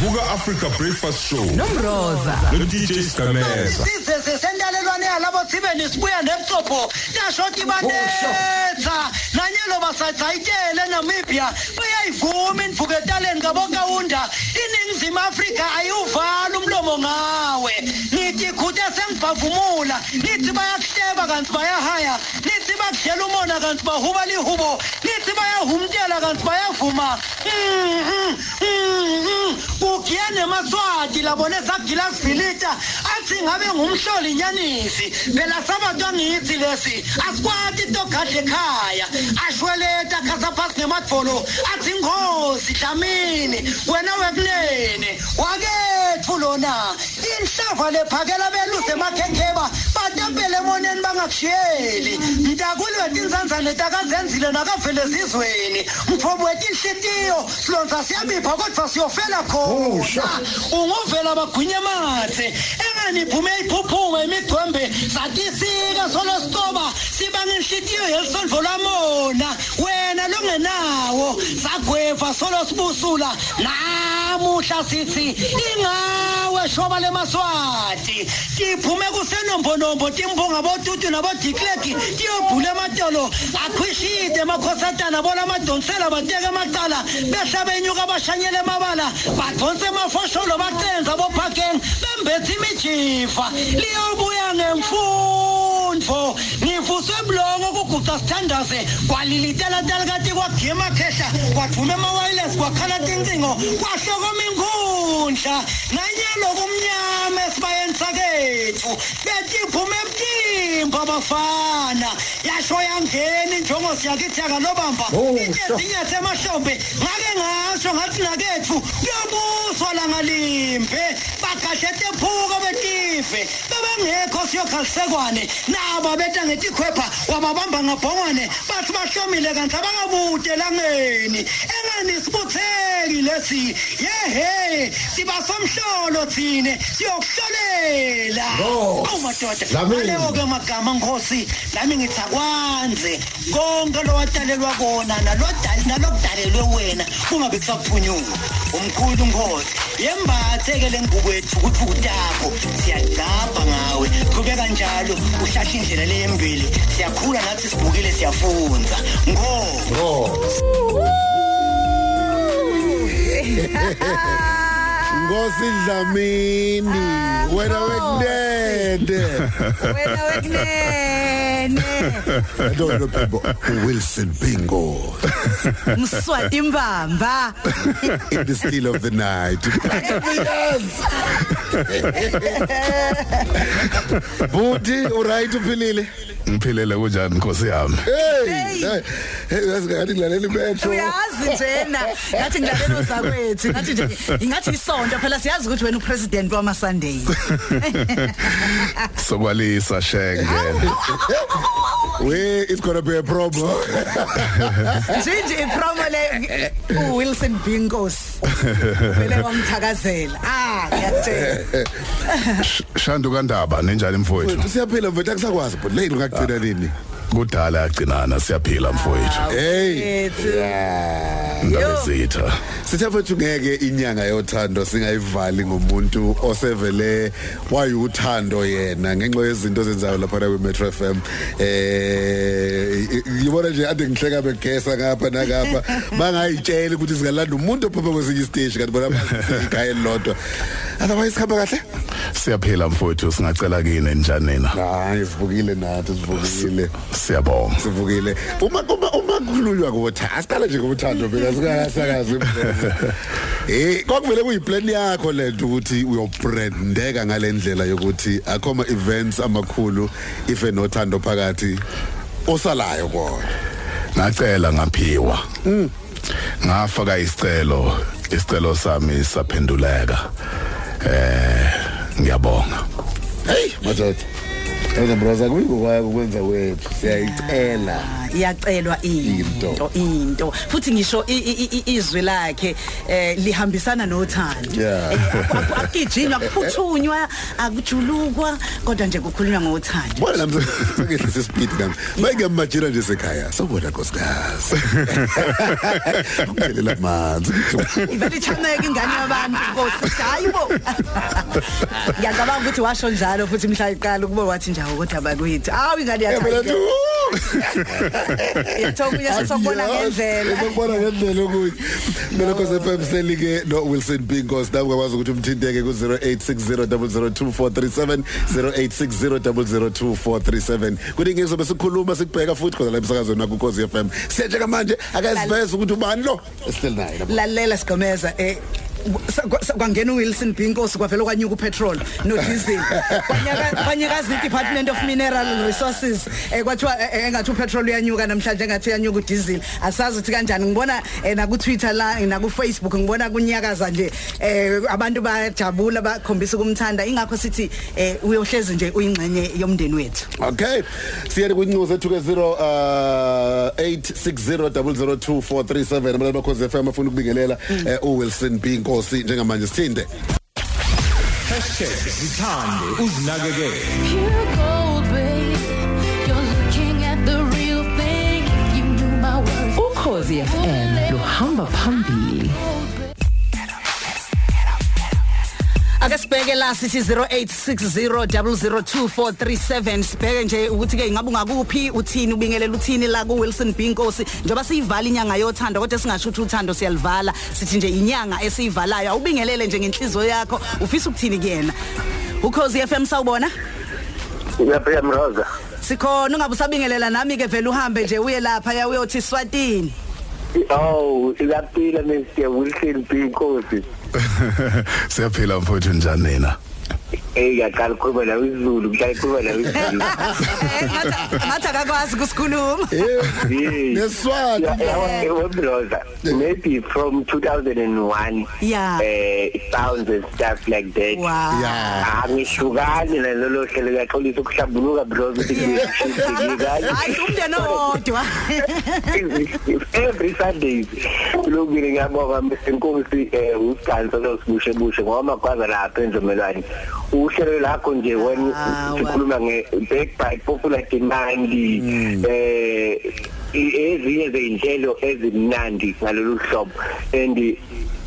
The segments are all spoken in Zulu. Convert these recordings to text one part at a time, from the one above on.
Vuka Africa Breakfast Show. Nomroza. No DJ Skameza. size sesentalelwane yalabo sibe nisibuya nebucopho tashoti banetha nanyelo basadzayitele namibia. Bayayivuma indvuku etaleni kabokaunda iningizimu afrika ayiwuvala umlomo ngawe. Nithi khute sengibhavumula nithi bayakuhleba kanti bayahaya. Nithi bakudlela umona kanti bahuba lihubo. Nithi bayahumtela kanti bayavuma. Mhm, mhm. kugiye nemaswati labone sagila sivilita athi ngabe ngumhloli nyanisi. Phela sabantu angithi lesi. Asikwati togadla ekhaya. Ashweleta khasa phasi ngemadvolo. Athi ngozi dlamini wena wekunene wakethu lona inhlava lephakela beluse emakhekeba batempele emoneni bangakushiyeli. Mntakulwe tinzanzane takazenzile nakavele ezizweni mthobo wetinhlitiyo silonza siyabipha kodwa siyofela khona. Unguvela bagwinye mathe. Enganiphume iphuphume imigcwembe. Satisika solositoba sibanga inhlitiyo yelisolvo lamona wena longenawo sagweva solosibusula namuhla sithi ingawe shoba lemaswati tiphume kusenombonombo timbonga botutu nabodikleki tiyobhula ematolo. Akhwishide emakhosatana bona amadonsela bateka amacala. Behla benyuka bashanyela emabala badonse emafosholo bacenza bophakeng bembethe imijifa. Liyobuya ngemfundvo ngivuswe bulongo kuguca sithandaze. Kwalilitelatala kati kwagima khehla. Kwaduma emawayilesi kwakhala tincingo kwahlokoma inkhundla nanyalo kumnyama esibayeni sakethu betiphume ebutimba bafana. Yasho yangena injongo siyakithi yakalobamba ezinye semahlombe ngake ngasho ngathi nakethu kuyobuswa langalimbe bagashete phuka betife. Bebengekho siyokhalisekwane nabo beta ngetikhwepha wababamba ngabhongwane. Bathi bahlomile kanti abangabude elangeni engani sibutheki lesi? Yehe siba somhlolo thine. Siyokuhlolela. Awu madoda. Dlamini. alewo-ke magama nkhosi nami ngithi akwanze konke lowatalelwa kona nalokudalelwe wena kungabe kusaphunyuka. Umkhulu nkhosi yembathe-ke le ngubo ethu ukuthi utakho siyagabha ngawe. Qhubeka njalo uhlahla indlela leyembili siyakhula nathi sibukile siyafunza. Ngo Ngosi Dlamini wena wekunene wena wekunene I don't know people Wilson Bingo. Mswati mbamba in the still of the night. Buti uright uphilile. Ngiphilele kunjani nkosi yami? Hey! Yasingathi ngilalela imetro. Uyazi njena ngathi ngilalela zakwethu ngathi nje ingathi isonto phela siyazi ukuthi wena upresident wama Sunday sokwalisa shenge we it's going to be a problem nje ipromo le uWilson Bingos vele wamthakazela. Ah. Ngiyatshela shandu kandaba nenjani mfowethu? Siyaphila mfethu akusakwazi but late ngakugcina nini kudala yagcinana siyaphila mfowethu. Hey. ethu ndabezitha sithe mfethu ngeke inyanga yothando singayivali ngomuntu osevele wayuthando yena ngenxa yezinto ezenzayo lapha kwi Metro FM eh ngibona nje ade ngihleka begesa ngapha nakapha bangayitshela ukuthi singalanda umuntu ophuma kwesinye stage kanti bona ikhaya elilodwa otherwise khamba kahle? Siyaphila mfowethu. Singacela kini njani nina? Hayi sivukile nathi sivukile. Siyabonga. Sivukile. Uma uma uma kukhulunywa ngotha asiqala nje ngothando phela sikasakazi eh kokuvele kuyiplan yakho lento ukuthi uyobrandeka ngalendlela yokuthi akhoma events amakhulu ife nothando phakathi osalayo kona. Ngacela ngaphiwa. Ngafaka isicelo isicelo sami saphenduleka. Eh ngiyabonga. Hey madoda Eza broza kuyiko kwakho kwenza wethu siyayicela. Iyacelwa Into. into. Into. Futhi ngisho i- i- i- izwi lakhe eh lihambisana nothando. Yeah. Eh, aku- aku- akugijinywa kuphuthunywa akujulukwa kodwa nje kukhulunywa ngothando. Bona nami sekehlisa ispeed nami. Mayikemajira nje sekhaya sobona nkosikazi. Ungelela amanzi ivele ichaneke ingane yabantu nkosi. Hayibo ngiyacabanga ukuthi washo njalo futhi mhla iqala ukuba wathi njawo kodwa bakwethu. Awu ingane phela yakhe nje yathokuya sesokubona ngendlela Sokubona ngendlela ukuthi mina Khosi FM selike no Wilson Bingos nawe ukwazi ukuthi umthinteke ku 0860002437 0860002437 kuningi ngizobe sikhuluma sikubheka futhi khona la emsakazweni nakho Khosi FM siyaje manje akaziveza ukuthi ubani lo still naye lapha. lalela sigomeza eh sa- sa- kwangena uWilson Binkosi kwavela kwanyuka upetrol no diesel kwanyaka kwanyakaza iDepartment of Mineral Resources eh kwathiwa eh, eh, engathi upetrol uyanyuka namhlanje engathi uyanyuka udiesel. Asazi ukuthi kanjani. Ngibona eh, na ku Twitter la na ku Facebook ngibona kunyakaza nje eh abantu bayajabula bakhombisa ukumthanda. Ingakho sithi eh uyohlezi nje uyingxenye yomndeni wethu. Okay. Siyani kuncuzo ethu ke 0 uh 8600002437 abalali bakhoze FM afuna ukubingelela eh, uWilson B Nkosi njengamanje sithinde. #zithande uzinakekele Pure gold, babe. You're looking at the real thing. If you knew my worth. ukhozi FM luhamba phambili ake sibheke la sithi 0860002437 sibheke nje ukuthi ke ingabe ungakuphi uthini ubingelela uthini la ku Wilson B Nkosi njoba siyivala inyanga yothando kodwa singasho ukuthi uthando siyalivala sithi nje inyanga esiyivalayo awubingelele nje ngenhliziyo yakho ufisa ukuthini kuyena ukhozi FM sawubona Ngiyaphiya Mroza. sikhona ungabe usabingelela nami ke vele uhambe nje uye lapha ya uyothi Swatini Oh, siyaphila Mr. Wilson B Nkosi. siyaphila mfowethu njani nina? Eh ngiyaqala ukukhuluma nawe isiZulu, ngihlala ukukhuluma nawe isiZulu. ngathi ngathi akakwazi kusikhuluma Yeah. Neswati. Yeah, yeah, Mroza. Maybe from 2001. Yeah. Eh, it sounds and stuff like that. wow Yeah. Angihlukani nalolo hlelo liyaxolisa ukuhlambuluka bro ukuthi ngiyishintshile hayi umndeni owodwa every Sundays kulungile ngiyabonga Mr Nkosi eh usiganzo losibushe bushe ngoba magwaza lapha enzomelwane uhlelo lakho nje when Ah, wa- sikhuluma nge by popular demand eh i- ezinye zeinhlelo ezimnandi ngalolu hlobo. And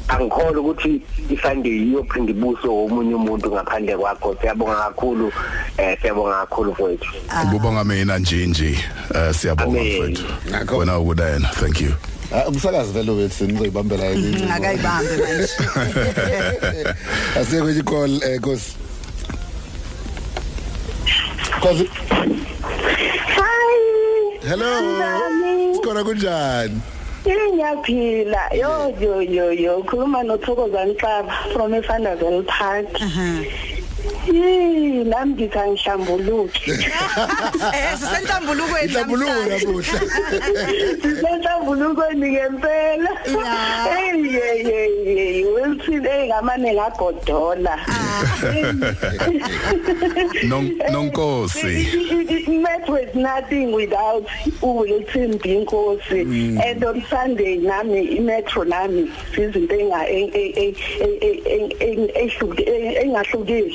angikholwa ukuthi iSunday iyophinda ibuso womunye umuntu ngaphandle kwakho. Siyabonga kakhulu eh siyabonga kakhulu mfowethu. Ubonga mina njinji eh siyabonga mfowethu. Wena ukudena thank you. Ah, umsakazi vele Wilson uzoyibambela yini? Akayibambe manje. Asiye kwenye call eh Nkosi. Nkosi Hi. hello sikhona kunjani Ngiyaphila. Yo yo yo yo khuluma noThokozani Xaba from eFanderville Park. Yee, nami ngithi angihlambuluki. eh sisenhlambulukweni Ihlambuluko namhlanje. namuhla Sisenhlambulukweni ngempela. Ya. Hey hey hey. Wilson engamane ngagodola. Non- nonkosi Met with nothing without uWilson Binkosi and on Sunday nami imetro nami sizinto enga engahlukile.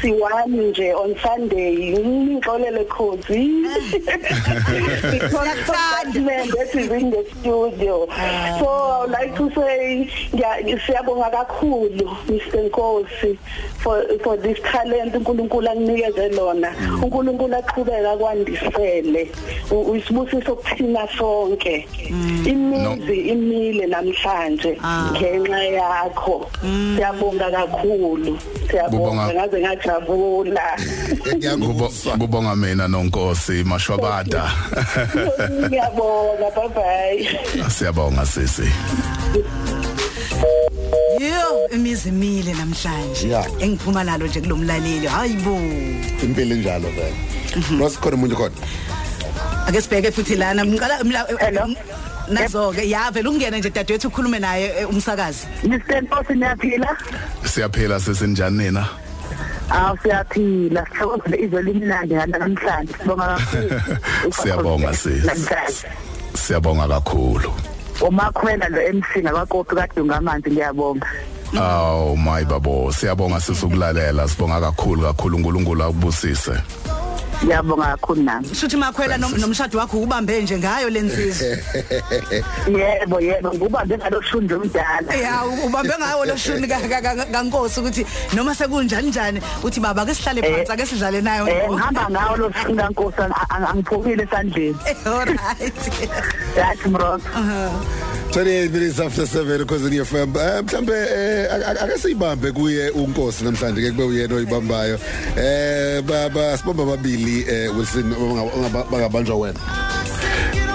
Siwani nje on Sunday ngixolele khosi Siyakuthanda. that is in the studio. So I would like to say ngiya- siyabonga kakhulu Mr Nkosi for for this talent uNkulunkulu akunikeze lona. uNkulunkulu aqhubeka kwandisele. U- uyisibusiso kuthina sonke. Imizi imile namhlanje ngenxa yakho. Siyabonga kakhulu. Siyabonga. Kubonga. Ngaze ngajabula. Kubo- kubonga mina nonkosi mashwabada. Ngiyabonga bye bye siyabonga sisi. Yo imizi imile namhlanje. Yeah. engiphuma nalo nje kulomlaleli hayibo impilo enjalo vele. Rosikhona umuntu khona? Ake sibheke futhi lana ngiqala mla- Hello? nazo ke ya vele ungene nje dadewethu ukhulume naye eh, umsakazi. Mr Nkosi niyaphila? Siyaphila sisi njani nina? Awu siyaphila sithokozile izwe limnandi ngala namhlanje sibonga kakhulu. Siyabonga, sis. Namhlanje. Siyabonga kakhulu. Umakhwela lo MC ngakaqophi kadunga amanzi ngiyabonga. Aw my babo siyabonga sisukulalela sibonga kakhulu kakhulu uNkulunkulu akubusise. Ngiyabonga kakhulu nami. Shuthi makhwela nom- nomshado wakho ubambe nje ngayo lensizwa. Yebo yebo ngubambe ngaloshunje omdala. Ya ubambe ngawo lo shuni ka- ka- ka- kaNkosi ukuthi noma sekunjani njani uthi baba ke sihlale phansi ake sidlale nayo. Eh ngihamba ngawo lo shunga nkosi angiphukile esandleni. Alright. Yathi mro. 28 minutes after 7 because in FM Eh, mhlambe eh, ak- ak- ake siyibambe kuye unkosi namhlanje ke kube uyena oyibambayo eh baba sibamba babili eh Wilson ongaba- bangabanjwa wena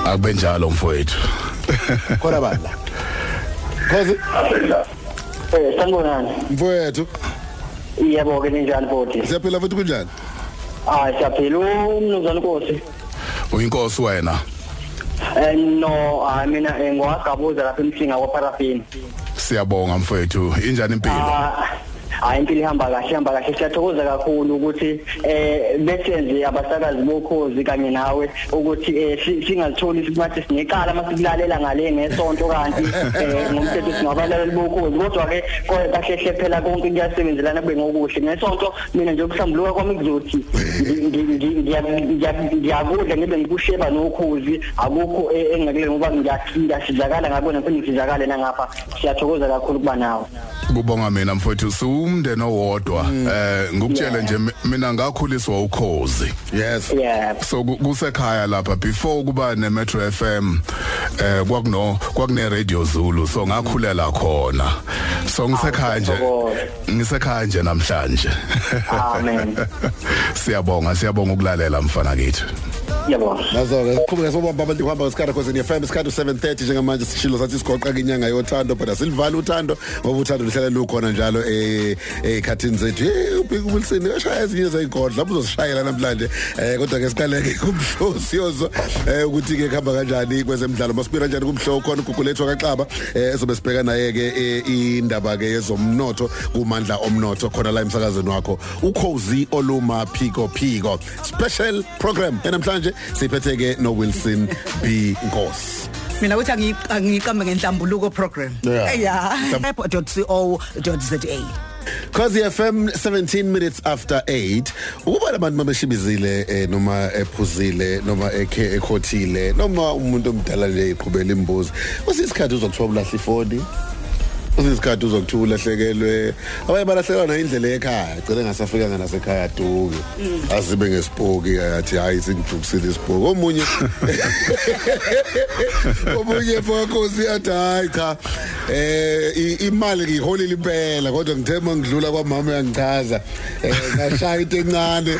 Akube njalo mfowethu. khona bani la Khosi Eh sanibonani. mfowethu Yebo ke ninjani bodi? siyaphila futhi kunjani Ah siyaphila umnumzane Nkosi. Uyinkosi wena. Eh no, ah mina eh, ngwagabuza lapha emsinga kwaParafini. Siyabonga mfowethu. Injani impilo? Ah hayi impilo ihamba kahle ihamba kahle. Siyathokoza kakhulu ukuthi eh besenze abasakazi bokhozi kanye nawe ukuthi eh si- singazitholi sibathi sinecala masikulalela ngale ngesonto kanti eh ngomthetho singabalaleli bokhozi. Kodwa ke kahle hle phela konke kuyasebenzelana kube ngokuhle. Ngesonto mina nje ukuhlambuluka kwami kuzothi ngi- ngi- ngi- ngiya- ngiya- ngiyakudla ngibe ngikusheba nokhozi. Akukho eh, engingakule ngoba ngiya- ngiyasizakala ngakho naphinde ngisizakale nangapha. Siyathokoza kakhulu kuba nawe. Kubonga mina mfowethu siwumndeni owodwa. Eh ngikutshele nje mi- mina ngakhuliswa ukhozi. yes So ku- kusekhaya lapha before kuba ne Metro FM eh kwakuno kwakune Radio Zulu so ngakhulela khona. So ngisekhaya nje ngiyathokoza. ngisekhaya nje namhlanje. Amen. Siyabonga siyabonga ukulalela mfana kithi. Yebo nazo-ke siqhubeke sobamba abantu kuhamba ngesikhathi cause in FM isikhathi u-730 njengamanje sishilo sathi sigoqa inyanga yothando but asilivali uthando ngoba uthando luhlala lukhona njalo eh, ey'khathini zethu. Hey ubhik wilson ashaya ezinye zey'godla uzosishayela namhlanje. Um kodwa-ke siqaleke kumhlosi yozwa um ukuthi-ke kuhamba kanjani kwezemidlalo. Masibira njani kumhlo khona ugugu lethu akaxaba um ezobe sibheka naye-ke eh, indaba-ke yezomnotho kumandla omnotho khona la emsakazweni wakho. Ukhozi oluma phiko phiko special program yanamhlanje siphethe-ke no-wilson b nkosi Mina uthi angi- angiqambe ngenhlambuluko program. Yeah. Yeah. app.co.za. Cause FM 17 minutes after 8 ukuba labantu mabeshibizile eh, noma ephuzile noma ekhe ekhothile noma umuntu omdala nje iqhubela imbuzi usisikhathi uzokuthiwa ulahla ifoni usisikhathi uzokuthiwa ulahlekelwe. Abanye balahlekelwa na indlela ekhaya gcine ngasafikanga nasekhaya duke. Azibe ngespoki athi hayi singijukisile ispoki. Omunye omunye fokosi athi hayi cha i- imali ngiyiholile impela kodwa ngithema ngidlula kwamama yangichaza eh ngashaya into encane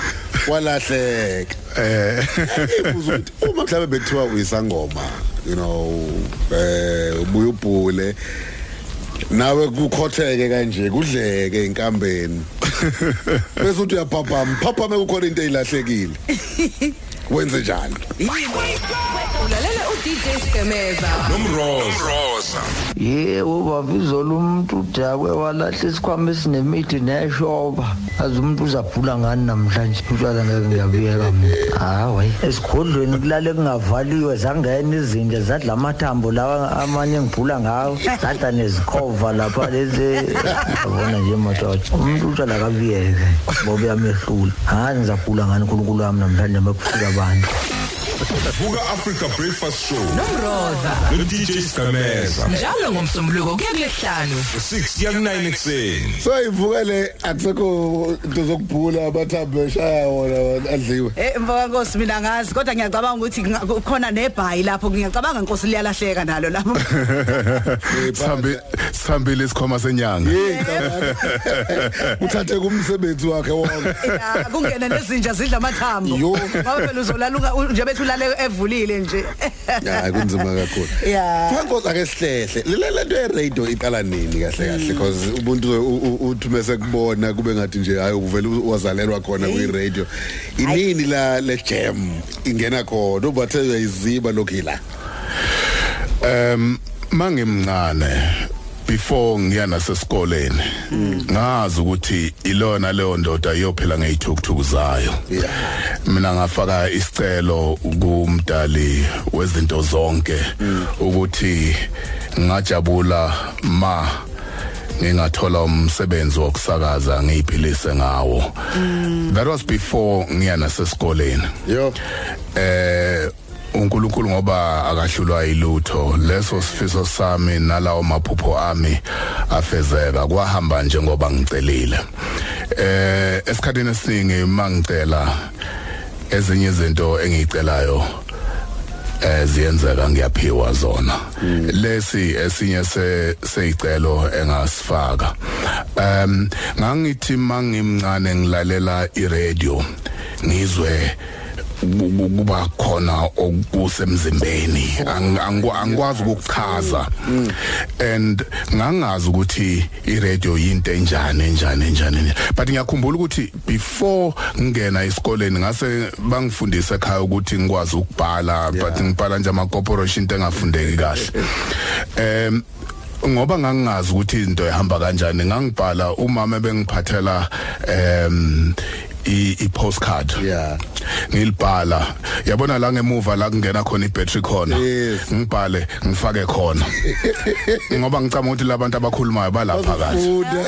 walahleka. Ukuthi uma mhlawumbe bekuthiwa uyisangoma you know eh ubuye ubhule nawe kukhotheke kanje kudleke inkambeni bese uthi uyaphaphama phaphame kukhona into eyilahlekile. Wenze njani? Ulalela uDJ Skemeza nomroza yebo baba izolo umuntu udakwe walahla isikhwama esinemithi neshoba aze umuntu uzabhula ngani namhlanje? Utshwala ngeke ngiyabuyeka mina hayi esigodlweni kulale kungavaliwe zangena izinto zadla amathambo lawa amanye ngibhula ngawo. Zadla nezikhova lapha lezi. Yabona nje madoda umuntu utshwala kabuyeke ngoba uyamehlula hayi ngizabhula ngani unkulunkulu wami namhlanje makufika abantu. Vuka africa breakfast show. Nomroza. No dj skameza. Njalo ngomsombuluko kuya kulesihlanu 6 ya ku9 ekseni so ivukele akusekho into zokubhula amathambo eshaya wona adliwe. Eh mfaka Nkosi mina ngazi kodwa ngiyacabanga ukuthi kunga- kukhona nebhayi lapho ngiyacabanga Nkosi liyalahleka nalo lapho. Sihambi sihambile isikhoma senyanga. uthathe kumsebenzi wakhe wonke. Ya, kungena nezinja zidla amathambo. Yo. Ngoba phela uzolaluka u- nje bethu lale evulile nje. hayi kunzima kakhulu. Yeah. Fankosi ake sihlele lele lento ye-radio iqala nini kahle kahle? Because umuntu u- u- uthi mase kubona kube ngathi nje hayi uvele wazalelwa khona kwi-radio. Inini la le jam ingena khona? Ubathe uyayiziba lokhu yila Um mangimncane before ngiya nasesikoleni. Ngazi ukuthi ilona leyo ndoda iyophila ngezithukuthuku zayo mina ngafaka isicelo kumdali wezinto zonke ukuthi ngajabula ma ngingathola umsebenzi wokusakaza ngiyiphilise ngawo. That was before ngiya nasesikoleni. Yo. Eh uNkulunkulu ngoba akahlulwa yilutho. Leso sifiso sami nalawo maphupho ami afezeka kwahamba njengoba ngicelile eh esikhatini esiningi mangicela ezinye izinto engicelayo eh ziyenzeka ngiyaphiwa zona. Lesi esinye se seyicelo engasifaka. Um ngangithi mangimncane ngilalela iradio ngizwe kuba khona okusemzimbeni. Angikwa- angikwazi ukuchaza and ngangazi ukuthi iradio into enjani enjani enjani enjani. but ngiyakhumbula ukuthi before ngena esikoleni ngase bangifundisa ekhaya ukuthi ngikwazi ukubhala but ngibhala nje ama corporation into engafundeki kahle. Em ngoba ngangingazi ukuthi izinto ihamba kanjani ngangibhala umama bengiphathela em i i postcard. Yeah. Ngilibhala. Yabona la ngemuva la kungena khona ibattery khona. Yes. ngibhale ngifake khona. Ngoba ngicama ukuthi labantu abakhulumayo balapha kahle. Funda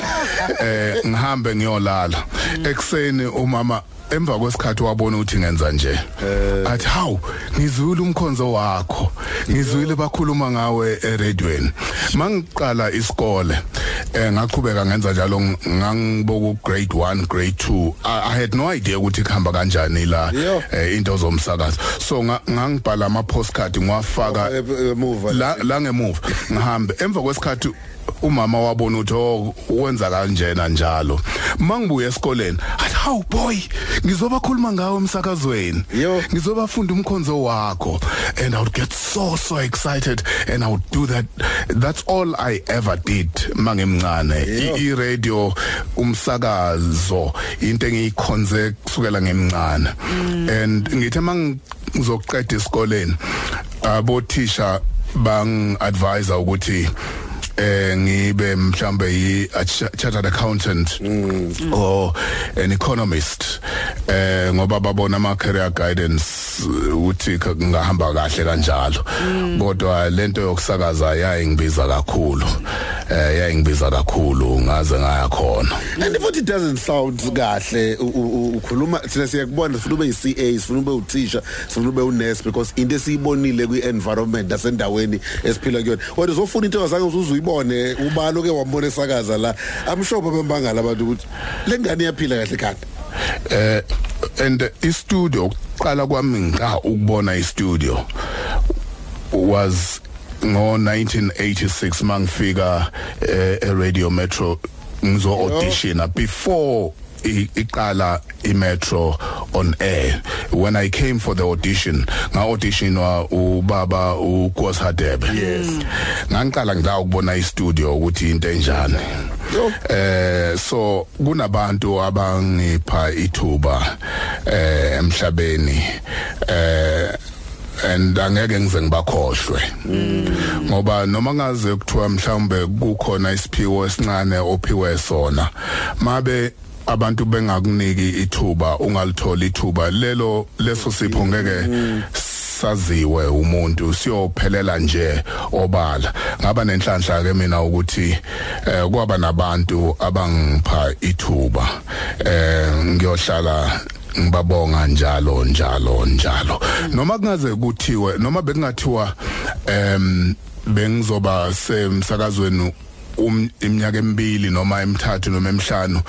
eh ngihambe ngiyolala. Ekseni umama emva kwesikhathi wabona ukuthi ngenza nje. Athi hawu ngizwile umkhonzo wakho. Ngizwile bakhuluma ngawe eradweni mangiqala isikole eh ngaqhubeka ngenza njalo ngangiboku grade 1 grade 2 I, i had no idea ukuthi kuhamba kanjani la eh, into zomsakazo. So nga- ngangibhala ama postcard ngiwafaka emuva. la la ngemuva. Ngihambe. Emva kwesikhathi umama wabona ukuthi oh wenza kanjena njalo. Mangibuya esikoleni athi hawu boy ngizobakhuluma ngawe emsakazweni. Ngizobafunda umkhonzo wakho. And i would get so so excited and i would do that. That's all i ever did mangimncane. Yo. i radio umsakazo into engiyikhonze kusukela ngemncane. And ngithe mangizoqeda esikoleni abothisha bang advisor ukuthi eh ngibe mhlambe yi chartered accountant or an economist eh ngoba babona ama career guidance ukuthi ka- ngahamba kahle kanjalo. Kodwa lento yokusakaza yayingibiza kakhulu. Eh yayingibiza kakhulu ngaze ngaya khona. And futhi it doesn't sound kahle ukhuluma thina siyakubona sifuna ube yi-CA sifuna ube uthisha sifuna ube unurse because into esiyibonile kwi-environment nasendaweni esiphila kuyona. Wena uzofuna into engazange uzuze uyibone ubalo ke wambona esakaza la? I'm sure babembangala abantu ukuthi le ngane iyaphila kahle khanda. Eh and istudio uqala kwami ngiqa ukubona istudio was ngo 1986 mangifika eh, e Radio Metro ngizo audition before i- iqala imetro on air. When i came for the audition nga auditionwa ubaba uKosadebe yes. Ngangiqala ngila ukubona istudio ukuthi into enjani. Eh so kunabantu abangipha ithuba eh emhlabeni eh and angeke ngize ngibakhohlwe ngoba noma ngaze kuthiwa mhlawumbe kukhona isiphiwo esincane ophiwe sona mabe abantu bengakuniki ithuba ungalithola ithuba. Lelo leso sipho ngeke saziwe umuntu siyophelela nje obala. Ngaba nenhlanhla ke mina ukuthi eh kwaba nabantu abangipha ithuba. Eh ngiyohlala ngibabonga njalo njalo njalo. Noma kungaze kuthiwe noma bekungathiwa em bengizoba semsakazweni um- iminyaka emibili noma emithathu noma emihlanu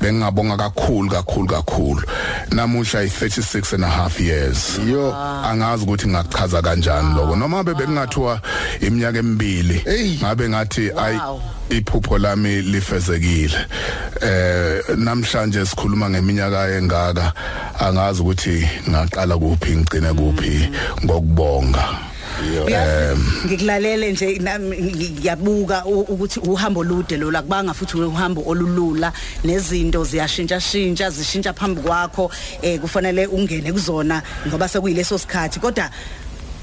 bengingabonga kakhulu kakhulu kakhulu. Namuhla i36 and a half years. Yo. Angazi ukuthi ngachaza kanjani lokho. Noma be bekungathiwa iminyaka emibili Hey. ngabe ngathi ay iphupho lami lifezekile. Eh namhlanje sikhuluma ngeminyaka engaka. Angazi ukuthi ngaqala kuphi ngigcine kuphi ngokubonga. Uyazi, ngikulalele nje nami ngi- ngiyabuka ukuthi uhambo olude lola kubanga futhi uhambo olulula. Nezinto ziyashintsha shintsha zishintsha phambi kwakho eh kufanele ungene kuzona ngoba sekuyileso sikhathi. Kodwa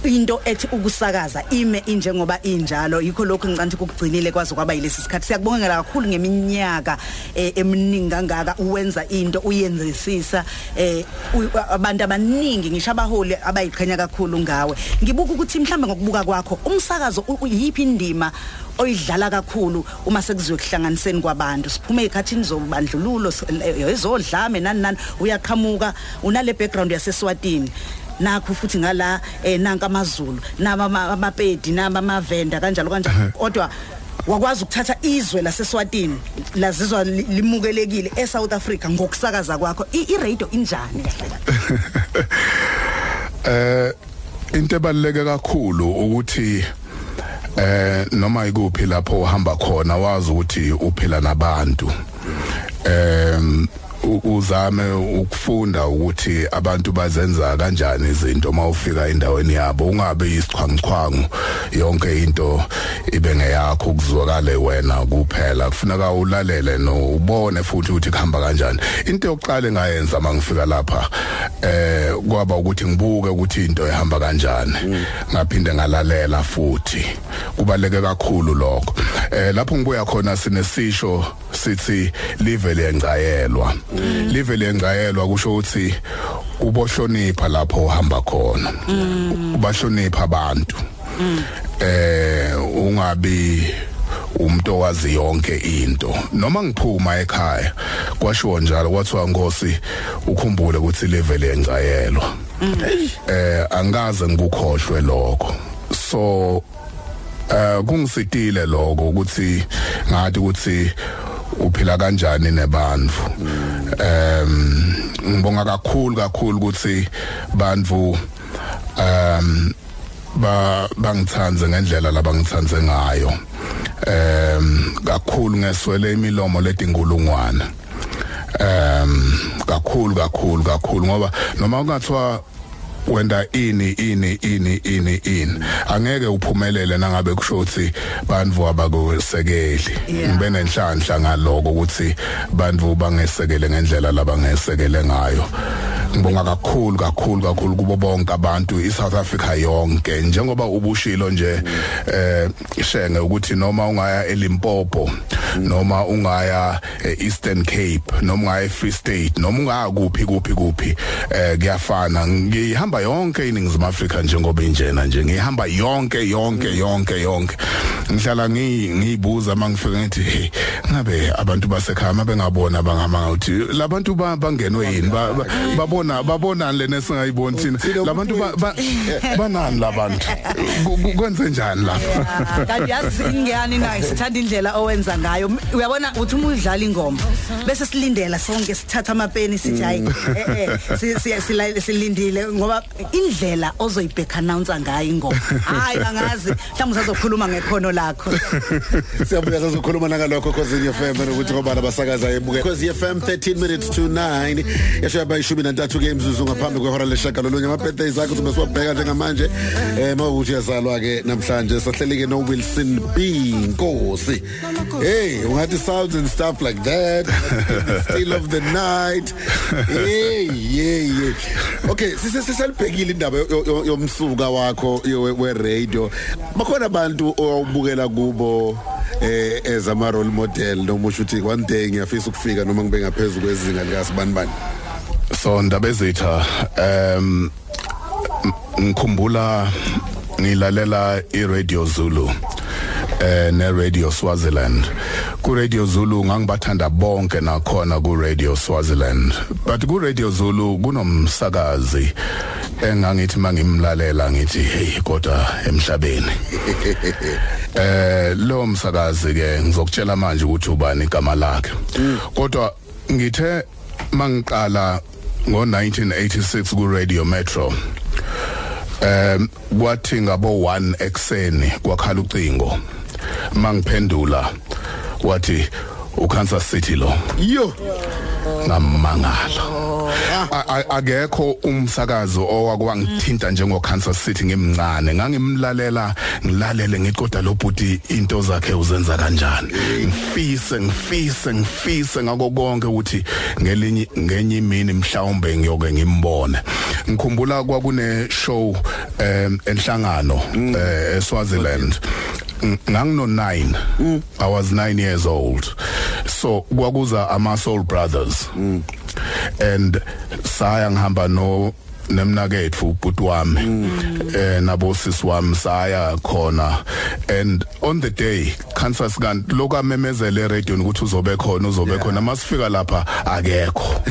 into ethi ukusakaza ime injengoba injalo. Yikho lokho ngicela ukuthi kugcinile kwazi kwaba yilesi sikhathi. Siyakubongela kakhulu ngeminyaka eh, eminingi kangaka uwenza into uyenzisisa eh u- abantu abaningi ngisho abaholi abayiqhenya kakhulu ngawe. Ngibuka ukuthi mhlambe ngokubuka kwakho umsakazo u- u- yiphi indima oyidlala kakhulu uma sekuziwe kuhlanganiseni kwabantu? Siphume ekhathini zobandlululo s- eh, ezodlame nani nani uyaqhamuka unale background yaseswatini. Nakho futhi ngala eh nanka amazulu naba ama- amapedi naba amavenda kanjalo kanjalo. Kodwa wakwazi ukuthatha izwe laseswatini lazizwa li- limukelekile eSouth Africa ngokusakaza kwakho. I-radio injani? Eh into ebaluleke kakhulu ukuthi eh noma ikuphi lapho uhamba khona wazi ukuthi uphila nabantu. Em uzame ukufunda ukuthi abantu bazenza kanjani izinto mawufika endaweni yabo ungabe isichwanguchwangu yonke into ibe ngeyakho kuzwakale wena kuphela. Kufuneka ulalele no ubone futhi ukuthi kuhamba kanjani. Into yokuqala engayenza mangifika lapha eh kwaba ukuthi ngibuke ukuthi into ihamba kanjani. Ngaphinde ngalalela futhi. Kubaleke kakhulu lokho. Eh lapho ngibuya khona sinesisho sithi live lengcayelwa live lengcayelwa kusho ukuthi ubohlonipha lapho uhamba khona. Ubahlonipha abantu. Eh ungabi umuntu owazi yonke into. Noma ngiphuma ekhaya kwashiwo njalo kwathiwa nkosi ukhumbule ukuthi live lengcayelwa eh angikaze ngikukhohlwe lokho. So eh kungisidile lokho ukuthi ngathi ukuthi uphila kanjani nebantfu em ngibonga kakhulu kakhulu ukuthi bantfu um ba bangithandze ngendlela labangithandze ngayo. Em kakhulu ngeswele imilomo ledingulungwana em kakhulu kakhulu kakhulu ngoba noma kungathiwa wenda ini ini ini ini ini. Angeke uphumelele nangabe kusho ukuthi bantfu abakusekeli. Ngibe nenhlanhla ngaloko ukuthi bantfu bangesekele ngendlela labangesekele ngayo. Ngibonga kakhulu kakhulu kakhulu kubo bonke abantu iSouth Africa yonke. Njengoba ubushilo nje eh ishenge ukuthi noma ungaya eLimpopo noma ungaya eEastern Cape noma ungaya eFree State noma ungaya kuphi kuphi kuphi eh kuyafana. Ngihamba yonke iningizimu Africa njengoba injena nje. Ngihamba yonke yonke yonke yonke. Ngihlala ngi ngibuza mangifika ngithi hey ngabe abantu basekhaya mabengabona bangamanga uthi labantu ba- bangenwe yini? Ba- ba- babona babona lena singayiboni thina. labantu ba- ba- banani labantu Ku- ku- kwenze njani lapha kanti yazi ingiyani nayo sithanda indlela owenza ngayo. M- uyabona uthi uma udlala ingoma bese silindela sonke sithatha amapeni sithi hayi eh eh si- si- sila- silindile. Ngoba indlela ozoyibhack announce ngayo ingoma hayi angazi. Mhlawumbe usazokhuluma ngekhono lakho. Siyabuya sazokhuluma nangalokho cause FM ukuthi ngobani abasakaza ebuke. Cause FM 13 minutes to 9 yasho yaba ishumi nantathu ke imzuzu ngaphambi kwehora leshaka lolunye ama birthdays zakho sibe njengamanje. Eh mawukuthi yazalwa ke namhlanje sahleli ke no Wilson B Nkosi. Hey ungathi sounds and stuff like that. Still of the night. Hey yeah yeah okay sise sisalibhekile indaba yo- yo- yomsuka wakho yo- we radio bakhona abantu owubukela kubo eh as ama role model noma usho ukuthi one day ngiyafisa ukufika noma ngibe ngaphezulu kwezinga lika sibanibani so ndaba ezitha um ngikhumbula ngilalela iRadio Zulu. Eh ne Radio Swaziland. Ku Radio Zulu ngangibathanda bonke nakhona ku Radio Swaziland. But ku Radio Zulu kunomsakazi engangithi mangimlalela ngithi hey kodwa emhlabeni. Eh lo msakazi ke ngizokutshela manje ukuthi ubani igama lakhe. Kodwa ngithe mangiqala ngo1986 ku Radio Metro um kwathi ngabo 1 ekseni kwakhala ucingo. Mangiphendula. Wathi uKansas City lo. Yo. Ngamangala A- a- akekho umsakazo owakwangithinta njengo Kansas City ngimncane. Ngangimlalela ngilalele ngiqoda lo bhuti into zakhe uzenza kanjani? Ngifise ngifise ngifise ngako konke ukuthi ngelinye ngenye imini mhlawumbe ngiyoke ngimbone. Ngikhumbula kwakune show em enhlangano eh eSwaziland. Ngangino 9 i was 9 years old. So kwakuza ama soul brothers and saya ngihamba no nemnakethu ubhuti wami. Eh nabo sisi wami saya khona. And on the day Kansas kanti lokamemezele eradio ukuthi uzobe khona uzobe khona. Masifika lapha akekho.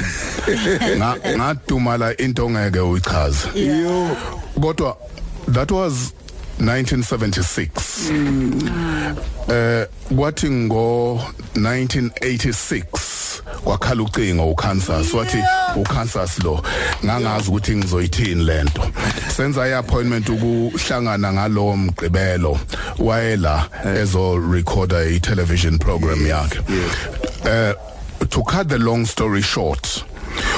Nga- ngadumala into ngeke uyichaze. Kodwa that was 1976 eh kwathi ngo 1986 kwakhala ucingo uKansas wathi uKansas lo ngangazi ukuthi ngizoyithini lento senza iappointment ukuhlangana ngalowo mgqibelo wayela ezo recorder i television program yakhe. eh to cut the long story short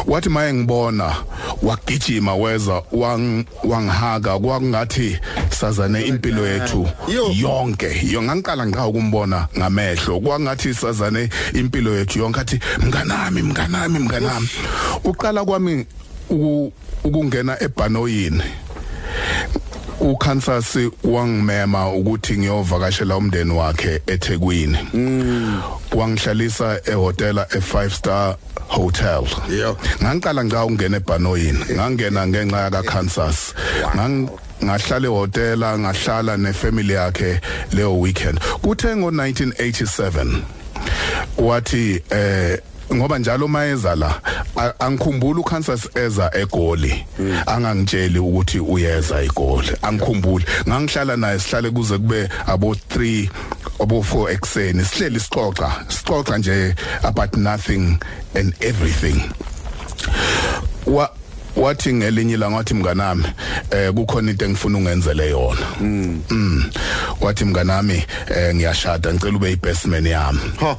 wathi maye ngibona wagijima weza wang wangihaka kwakungathi sazane impilo yethu Yo. yonke. Yo ngangiqala ngiqa ukumbona ngamehlo. Kwakungathi sazane impilo yethu yonke athi mnganami mnganami mnganami. Uqala kwami uku- ukungena ebhanoyini. uKansas wangimema ukuthi ngiyovakashela umndeni wakhe eThekwini. Wangihlalisa ehotela e5 star hotel. Yo. ngangiqala ngca ukungena ebhanoyini. Ngangena ngenxa yaka Kansas ngang ngahlala ehotela ngahlala nefamily yakhe leyo weekend. Kuthe ngo 1987 wathi eh ngoba njalo mayeza la a- angikhumbuli uKansas eza egoli. Angangitsheli ukuthi uyeza egoli. Angikhumbuli. Ngangihlala naye sihlale kuze kube abo 3 abo 4 ekseni sihleli sixoxa. Sixoxa nje about nothing and everything. Wa wathi ngelinye ilanga wathi mnganami eh kukhona into engifuna ungenzele yona. Mm. Wathi mnganami eh ngiyashada. Ngicela ube ibest man yami. Ha.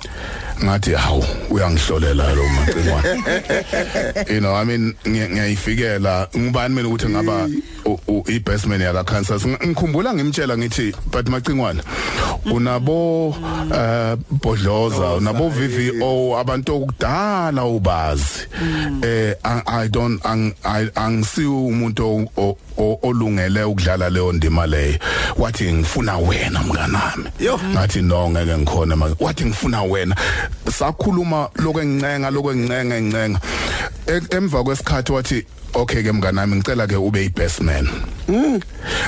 Ngathi hawu uyangihlolela lo macingwane you know i mean ngiya- ngiyayifikela. Ngubani mina ukuthi ngaba u- u- i-best man yaka Kansas Ng- ngikhumbula ngimtshela ngithi but macingwane unabo eh bodloza unabo VVO abantu okudala ubazi. Eh I, I don't ang I- angisi umuntu o- o- o- olungele ukudlala leyo ndima leyo. Wathi ngifuna wena mnganami. Yo. ngathi no ngeke ngikhona ma wathi ngifuna wena. Sakhuluma lokho engincenga lokho engincenga engincenga E- emva kwesikhathi wathi okay ke mnganami ngicela ke ube i-best man.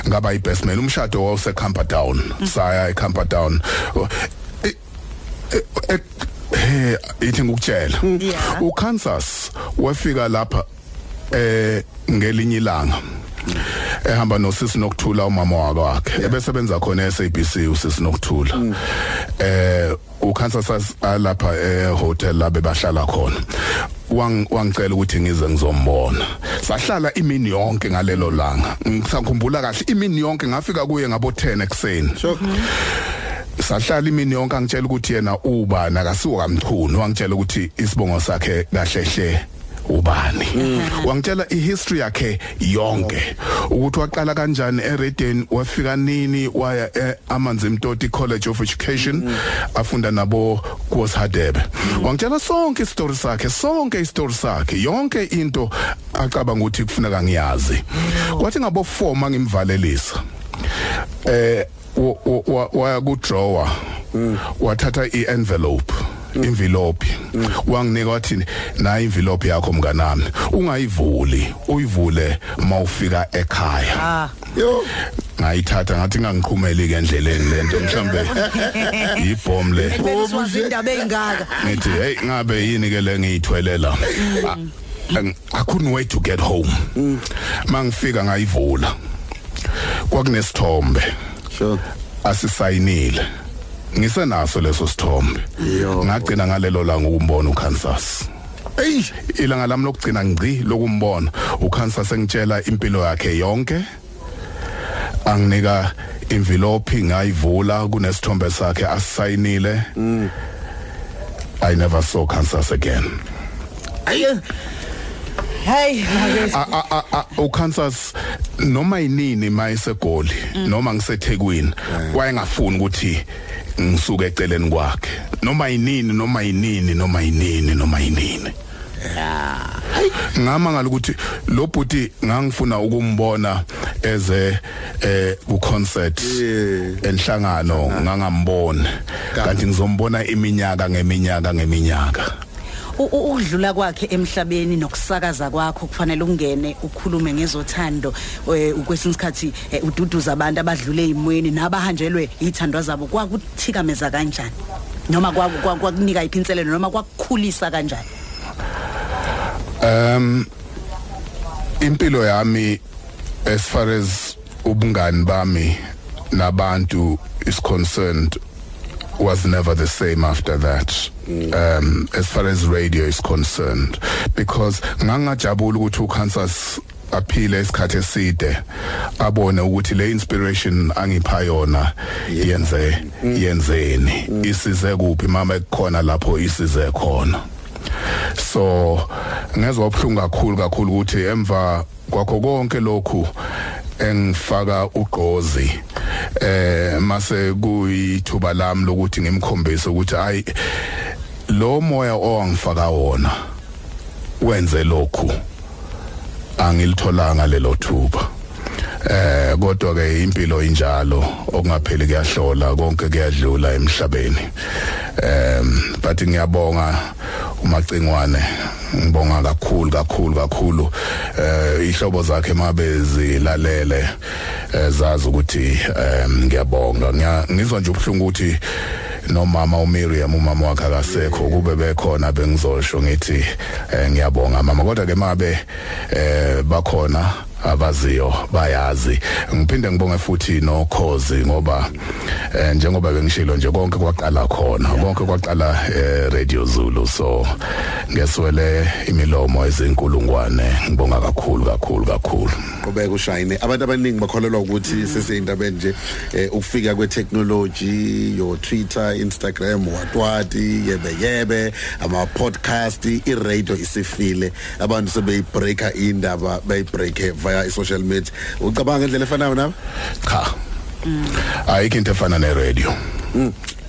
Ngaba i-best man umshado wawuse Camperdown saya eCamperdown E- e- e- eh ithi ngukutshela. Yeah. uKansas wafika lapha eh ngelinye ilanga. Ehamba nosisi nokuthula umama wakhe. Ebesebenza khona eSABC usisi nokuthula. Eh uKansas lapha ehotel la bebahlala khona. Wang wangicela ukuthi ngize ngizombona. Sahlala imini yonke ngalelo langa. Ngisakhumbula kahle imini yonke ngafika kuye ngabo 10 ekseni Sure. sahlala imini yonke angitshela ukuthi yena ubani akasiwo kamchunu wangitshela ukuthi isibongo sakhe kahlehle ubani? Wangitshela ihistory yakhe yonke. Ukuthi waqala kanjani eReden wafika nini waya eAmanzi Mtoti College of Education afunda nabo kuShadebe wangitshela sonke istory sakhe sonke istory sakhe yonke into acabanga ukuthi kufuneka ngiyazi. Kwathi ngabo 4 mangimvalelisa eh wa- wa- wa- waya ku drawer wathatha i-envelope. envelope wanginika wathi na envelope yakho mnganami? Ungayivuli uyivule mawufika ekhaya. Ah. Yo. Ngayithatha ngathi ngangiqhumeli ke endleleni lento mhlambe ibomb le. Benzwa indaba engaka ngithi hey ngabe yini ke le ngiyithwelela Ah, ang- I couldn't wait to get home. Mangifika ngayivula. Kwakunesithombe. Sure. Asisayinile. Ngisenaso leso sithombe. Ngagcina ngalelo langa ukumbona uKansas. Hey ilanga lami lokugcina ngci lokumbona. uKansas engitshela impilo yakhe yonke. Anginika envelope ngayivula kunesithombe sakhe asayinile. I never saw Kansas again. Hey uKansas noma yinini mayisegoli noma ngisethekwini wayengafuni ukuthi ngisuke eceleni kwakhe. Noma yinini noma yinini noma yinini noma yinini. Ngamangala ukuthi lo bhuti ngangifuna ukumbona eze eh ku concert enhlangano ngangamboni kanti ngizombona iminyaka ngeminyaka ngeminyaka. Ukudlula kwakhe emhlabeni nokusakaza kwakho kufanele ungene ukhulume ngezothando eh, ukwesinye isikhathi eh, ududuza abantu abadlule ezimweni nabahanjelwe ithandwa zabo kwakuthikameza kanjani? Noma kwaku- kwaku- kwakunika iphinselelo noma kwakukhulisa kanjani? Um impilo yami as far as ubungani bami nabantu is concerned was never the same after that um as far as radio is concerned. Because ngangajabula ukuthi uKansas aphile isikhathi eside abone ukuthi le inspiration angipha yona yenze yenzeni. Isize kuphi? Mama ekukhona lapho isize khona. So ngezwe ubhlungu kakhulu kakhulu ukuthi emva kwakho konke lokhu engifaka ugqozi eh mase kuyithuba lami lokuthi ngimkhombise ukuthi hayi lo moya owangifaka wona wenze lokhu angilitholanga lelo thuba. Eh kodwa ke impilo injalo okungapheli kuyahlola konke kuyadlula emhlabeni. Um but ngiyabonga umacingwane ngibonga kakhulu kakhulu kakhulu. Eh ihlobo zakhe mabe zilalele eh, ukuthi em, ngiyabonga. Ngiya- ngizwa nje ubhlungu ukuthi nomama uMiriam umama wakhe akasekho. Kube bekhona bengizosho ngithi eh, ngiyabonga mama. Kodwa ke mabe eh bakhona abaziyo bayazi. Ngiphinde ngibonge futhi nokhozi ngoba eh, njengoba bengishilo nje konke kwaqala khona konke kwaqala eh, Radio Zulu. So ngeswele imilomo ezinkulungwane ngibonga kakhulu kakhulu kakhulu. Qhubeka ushayine. Abantu abaningi bakholelwa ukuthi sesiyindaba nje eh, ukufika kwe-technology yo Twitter Instagram watwati yebe yebe ama podcast i-radio isifile. Abantu sebeyibreaka indaba bayibreake via i-social media. Ucabanga ngendlela efanayo nawe cha. Ayikho into efana ne-radio.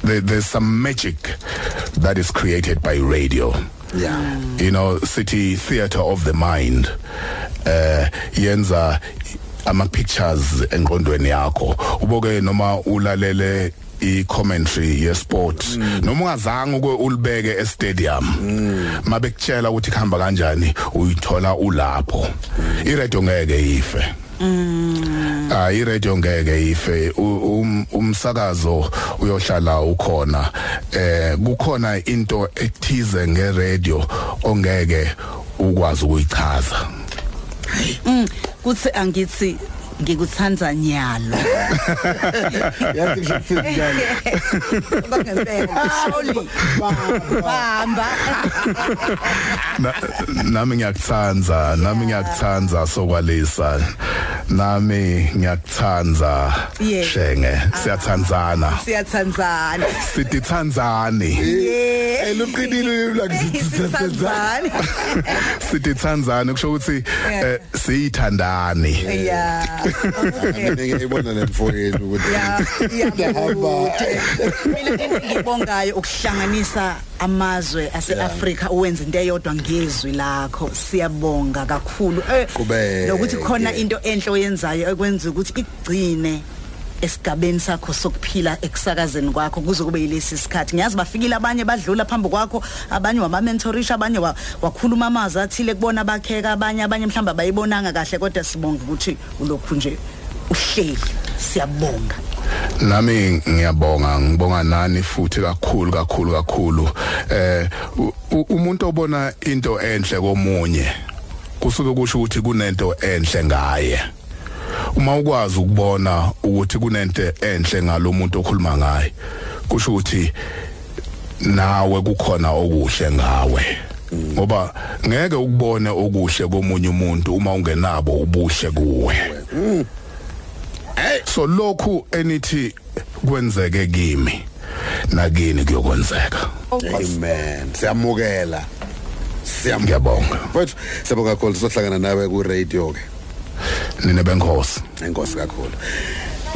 There, there's some magic that is created by radio. Yeah. You know city theater of the mind eh yenza ama pictures engqondweni yakho. Uboke noma ulalele i-commentary ye-sport noma ungazange uke ulibeke e-stadium mabekutshela ukuthi kuhamba kanjani uyithola ulapho. I-radio ngeke ife. Ah iradio ngeke ife. U- um- umsakazo uyohlala ukhona. Eh kukhona into ethize ngeradio ongeke ukwazi ukuyichaza. Mm. Kuthi angithi ngikuthanda nyalo. Yazi ngisho ukuthini njalo. Bangempela. Sholi bamba. Na- nami ngiyakuthanza nami ngiyakuthanza sokwalisa. Nami ngiyakuthanza Yeah. shenge. Siyathanzana siyathandzana. Sidithanzani yeah eluqinile lakuzithi siyathandzana sithi Tanzania kusho ukuthi eh, siyithandani. Yeah ngeke ibona lemfoyeni ukuthi ya iyabude mina into ngibongayo ukuhlanganisa amazwe ase-Afrika uwenza into eyodwa ngezwi lakho. Siyabonga kakhulu. Eh, Qhubeke. nokuthi khona into enhle oyenzayo ekwenza ukuthi igcine esigabeni sakho sokuphila ekusakazeni kwakho. Kuze kube yilesi sikhathi ngiyazi bafikile abanye badlula phambi kwakho. Abanye wama-mentorisha abanye wa- wakhuluma amazwi athile kubona bakheka abanye abanye mhlawumbe abayibonanga kahle kodwa sibonga ukuthi ulokhu nje uhleli. Siyabonga. Nami ngiyabonga. Ngibonga nani futhi kakhulu kakhulu kakhulu. Eh umuntu obona into enhle komunye kusuke kusho ukuthi kunento enhle ngaye. Uma ukwazi ukubona ukuthi kunento enhle ngalomuntu okhuluma ngaye kusho ukuthi nawe kukhona okuhle ngawe. Ngoba ngeke ukubone okuhle komunye umuntu uma ungenabo ubuhle kuwe. So lokhu enithi kwenzeke kimi nakini kuyokwenzeka. Amen. Siyamukela. Ngiyabonga. Mfethu siyabonga kakhulu sizohlangana nawe ku radio ke nine benkosi. Enkosi kakhulu.